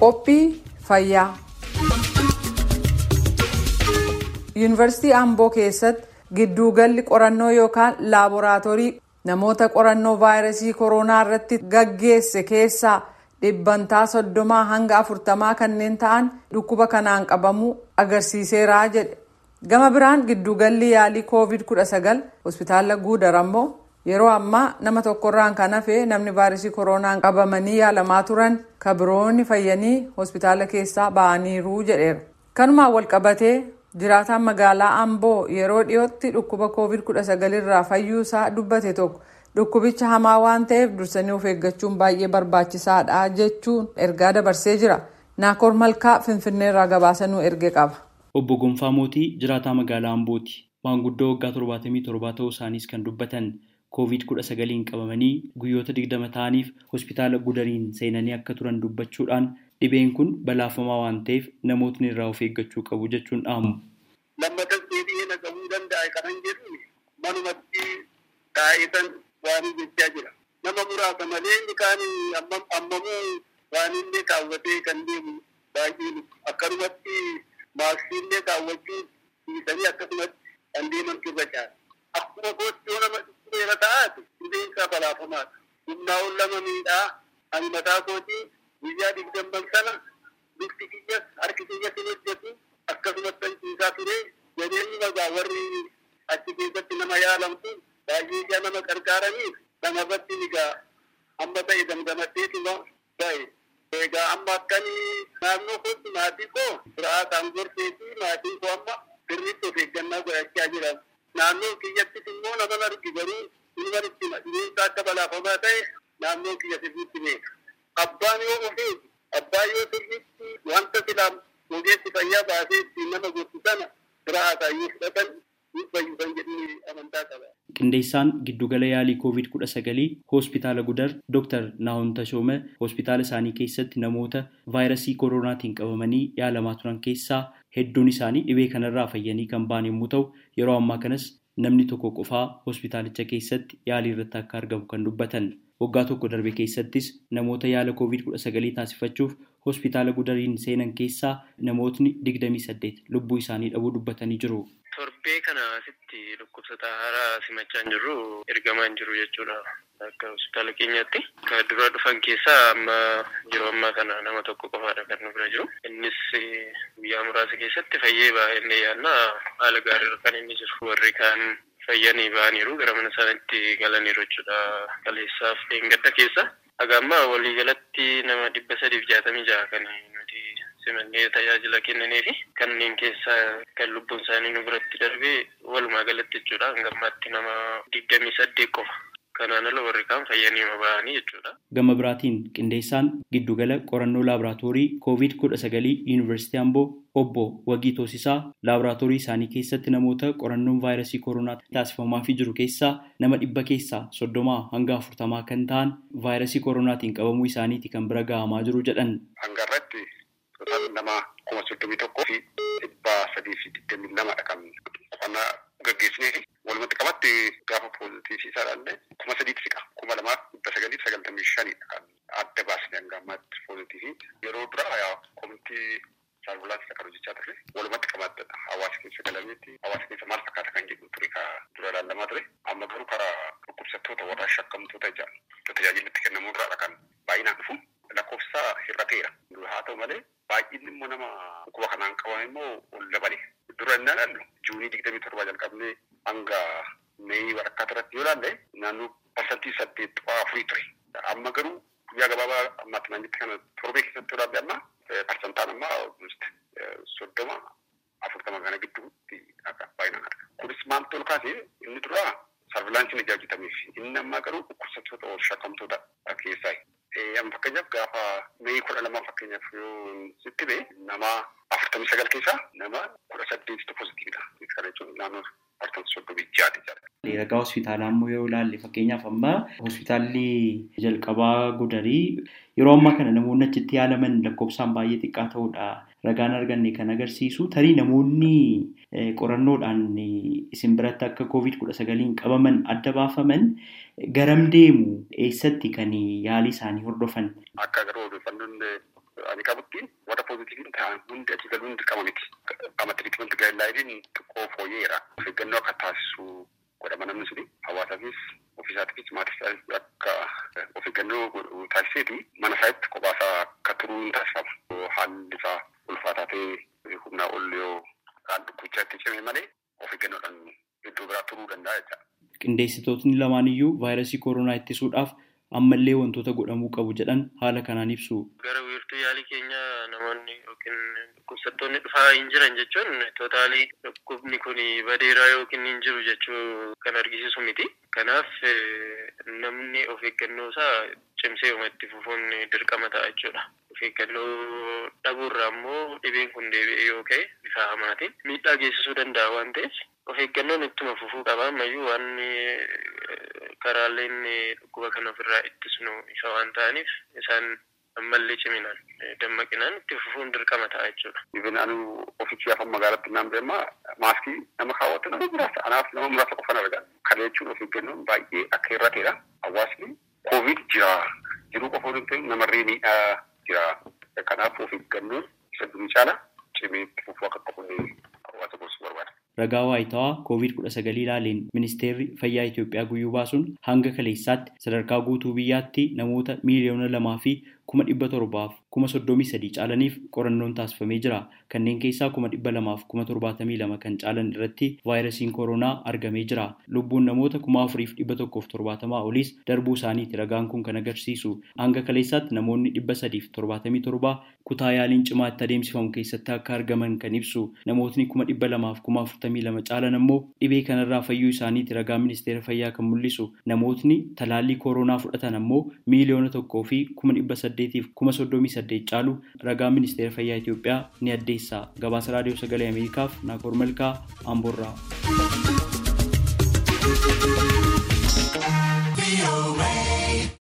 Qophii fayyaa. Yuunivarsiitii Amboo keessatti gidduugalli qorannoo yookaan laaboraatoorii namoota qorannoo vaayirasii koronaa irratti gaggeesse keessaa dhibbantaa soddomaa hanga afurtamaa kanneen ta'an dhukkuba kanaan qabamuu agarsiiseera jedhe. Gama biraan gidduugalli yaalii koovid kudha sagal hospitaala guudar ammoo yeroo ammaa nama tokkorraan kan hafe namni vaayirasii koronaan qabamanii yaalamaa turan ka biroonni fayyanii hospitaala keessaa ba'aniiru jedheera. Kanumaan wal qabatee jiraataan magaalaa Amboo yeroo dhiyootti dhukkuba koovid kudha sagal irraa fayyuusaa dubbate tokko dhukkubicha hamaa waan ta'eef dursanii of eeggachuun baay'ee barbaachisaadha jechuun ergaa dabarsee jira. Naakoor Malkaa Finfinneerraa gabaasa nu erge qaba. Obbo Gonfaa Mootii jiraataa magaalaa Ambooti. Maanguddoo waggaa torbaatamii torbaa ta'uu isaaniis kan dubbatan koovid kudha sagaliin qabamanii guyyoota digdama ta'aniif hospitaala gudariin seenanii akka turan dubbachuudhaan dhibeen kun balaafamaa waan ta'eef namootni irraa of eeggachuu qabu jechuun dhaamu. Lammatas deebi'ee naqamuu danda'a kanan jedhu manumatti taa'eetan waan jechaa jira. Nama muraasa malee inni kaan ammamuu waan inni kaawwatee kan deemu baay'ee akkanumatti maaksiillee kaawwachuu dhiisanii akkasumatti kan deeman turre caala. Akkuma yoo nama dhukkubeera ta'aati qilleensa balaafamaadha. Humnaa ol lama miidhaa ani mataa kootii guyyaa digdamman sana lukti kiyyas harki kiyyas hin hojjetu akkasumas kan ciisaa ture jabeenya magaa warri achi keessatti nama yaalamtu baay'ee ija nama gargaaraniif namarratti egaa amma ta'e damdamadheetuma ta'e. Egaa amma akkanii naannoo kootti maatii koo siraataan gorsee fi maatii koo amma sirriitti of eeggannaa godhachaa jiran. Naannoo kiyyattis immoo nama argi garuu ilma dhibeensa akka balaafamaa ta'e naannoo kiyya sirriitti beeka. Abbaan yoo ofeetu abbaan yoo sirriitti wanta silaa ogeessi fayyaa baasee ittiin nama gorsu sana siraataan yoo fudhatan ni fayyusan jedhanii amantaa qaba. Qindeessaan giddugala yaalii koovid kudha sagalii hospitaala Gudar Dr. Naahon Tashoome hospitaala isaanii keessatti namoota vaayirasii koronaatiin qabamanii yaalamaa turan keessaa hedduun isaanii dhibee kanarraa fayyanii kan ba'an yommuu ta'u yeroo ammaa kanas namni tokko qofaa hospitaalicha keessatti yaalii irratti akka argamu kan dubbatan. Waggaa tokko darbe keessattis namoota yaala koovid kudha sagalii taasifachuuf hospitaala Gudariin seenan keessaa namootni digdamii saddeet lubbuu isaanii dhabuu dubbatanii jiru. Torbee kana asitti dhukkubsata haaraa simachaa hin jirru ergamaa hin jiru jechuudha. Akka hospitaala keenyaatti. Kan dura dhufan keessaa amma yeroo ammaa kana nama tokko qofaadha kan nu bira jiru. Innis guyyaa muraasa keessatti fayyee baay'ee yaadna haala gaariirra kan inni jiru. Warri kaan fayyanii ba'aniiru gara mana isaaniitti galaniiru jechuudha. Kaleessaaf dheengadda keessa. Haga ammaa waliigalatti nama dhibba sadiif jaatamii jaha kan simannee tajaajila kennanii fi kanneen keessaa kan lubbuun isaanii nu biratti darbee walumaa galatti jechuudha. Hanga ammaatti nama digdamii saddeet qofa. Kanaan ala warri kaan fayyanii ba'anii jechuudha. Gama biraatiin qindeessaan giddugala qorannoo laaboraatoorii koovid kudha sagalii yuunivarsiitii Amboo obbo Wagii Toosisaa laaboraatoorii isaanii keessatti namoota qorannoon vaayirasii koronaa taasifamaafii jiru keessaa nama dhibba keessaa soddomaa hanga afurtamaa kan ta'an vaayirasii koronaatiin qabamuu isaaniiti kan bira gahamaa jiru jedhan. Hanga irratti nama kuma soddomii tokkoo fi dhibba sadii fi digdamii lamadha kan qorannaa gaggeessinee fi walumatti qabatti gaafa poozitiivii isaadhaan kuma sadiitti siqa kuma lamaa dhibba sagaliif sagaltamii shanidha kan adda baasne hanga ammaatti poozitiivii yeroo dura komitii saalbulaatti kan hojjechaa turre walumatti qabattedha hawaasa keessa galameetti hawaasa keessa maal fakkaata kan jedhu ture ka dura ilaalamaa ture. Amma garuu karaa dhukkubsattoota warra shakkamtoota ijaan tajaajilatti kennamuu irraadha kan baay'inaan dhufu. Lakkoofsa hir'ateera. Haa ta'u malee baay'inni immoo nama dhukkuba kanaan qaban immoo ol dabale dura inni ilaallu juunii digdamii torbaa jalqabnee hanga meeyii walakkaa irratti yoo ilaalle naannoo parsantii saddeet tuqaa afurii ture amma garuu guyyaa gabaabaa ammaatti naan jette kana torbee keessatti yoo ilaalle amma parsantaan amma soddoma afurtama kana gidduutti baay'inaan arga. Kunis maaltu ol kaase inni dura sarvilaansiin ijaajjitameef inni ammaa garuu dhukkubsattoota ol shakkamtoota keessaa. Fakkeenyaaf gaafa meeyii kudha lama fakkeenyaaf yoo sitti ba'e nama afurtamii sagal keessaa nama kudha saddeetitu pozitiividha. Kana jechuun naannoo afurtamii soddomii jaati jedha. Ragaa hospitaalaa immoo yoo ilaalle fakkeenyaaf amma hospitaalli jalqabaa gudarii yeroo ammaa kana namoonni achitti yaalaman lakkoofsaan baay'ee xiqqaa ta'uudha ragaan arganne kan agarsiisu tarii namoonni qorannoodhaan isin biratti akka koovid kudha sagaliin qabaman adda baafaman garam deemu eessatti kan yaalii isaanii hordofan. Akka garuu odeeffannoon ani qabutti warra poozitiiviin ta'an hundi achi galuun dirqama miti. Qaama tiriikimenti gaayilaayidiin xiqqoo fooyyeera. Of eeggannoo akka taasisu godhama namni suni hawaasaafis ofiisaatiifis maatiisaatiif akka of eeggannoo taasiseeti mana isaatti qophaasaa akka turuu hin taasifama. Haalli isaa ulfaataa ta'ee humnaa ol yoo kaan dhukkubichaa itti cimee malee of eeggannoodhaan iddoo biraa turuu danda'a jechuudha. Qindeessitootni lamaan iyyuu vaayirasii koronaa ittisuudhaaf ammallee wantoota godhamuu qabu jedhan haala kanaan ibsu. Gara wiirtuu yaalii keenya namoonni yookiin dhukkubsattoonni dhufaa hin jiran jechuun tootaalii dhukkubni kun badeeraa yookiin hin jiru jechuu kan argisiisu miti. Kanaaf namni of eeggannoo isaa cimsee itti fufuun dirqama ta'a jechuudha. Of eeggannoo dhabuurraa immoo dhibeen kun deebi'ee yoo ka'e bifa hamaatiin miidhaa geessisuu danda'a waan ta'eef of eeggannoon ittuma fufuu qaba ammayyuu waan karaaleen dhukkuba kana ofirraa ittisnu ifa waan ta'aniif isaan ammallee ciminaan dammaqinaan itti fufuun dirqama ta'a jechuudha. Ibn anu ofichi afaan magaalatti naan beemaa maaskii nama kaawwatu nama muraasa anaaf nama muraasa qofan argaa. Kana jechuun of eeggannoon baay'ee akka irrateedha. Hawaasni koovid jira jiruu qofa hin ta'in namarree miidhaa jira. Kanaaf of eeggannoon isa durii caala cimee itti fufuu akka qabu hawaasa gorsuu barbaada. Ragaa waayitawaa koovid kudha sagalii ilaaleen ministeerri fayyaa Itoophiyaa guyyuu baasuun hanga kaleessaatti sadarkaa guutuu biyyaatti namoota miiliyoona lamaa fi kuma dhibba torbaaf kuma soddomii sadii caalaniif qorannoon taasifamee jira. Kanneen keessaa kuma dhibba lamaaf kuma torbaatamii lama kan caalan irratti vaayirasiin koronaa argamee jira. Lubbuun namoota kuma afuriif dhibba tokkoof torbaatamaa oliis darbuu isaaniiti ragaan kun kan agarsiisu. Hanga kaleessaatti namoonni dhibba sadiif torbaatamii torbaa kutaa yaaliin cimaa itti adeemsifamu keessatti akka argaman kan ibsu. Namootni kuma dhibba lamaaf kuma afurtamii lama caalan ammoo dhibee kanarraa fayyuu isaaniiti ragaa ministeera fayyaa kan mul'isu. Namootni talaallii koronaa fudhatan ammoo miiliyoona tokkoo fi kuma dhibba saddeetiif kuma soddomii saddeet caalu ragaa ministeera fayyaa Itoophiyaa ni addeessa. Gabaasa raadiyoo sagalee Ameerikaaf Naakoor Malkaa Amboorraa.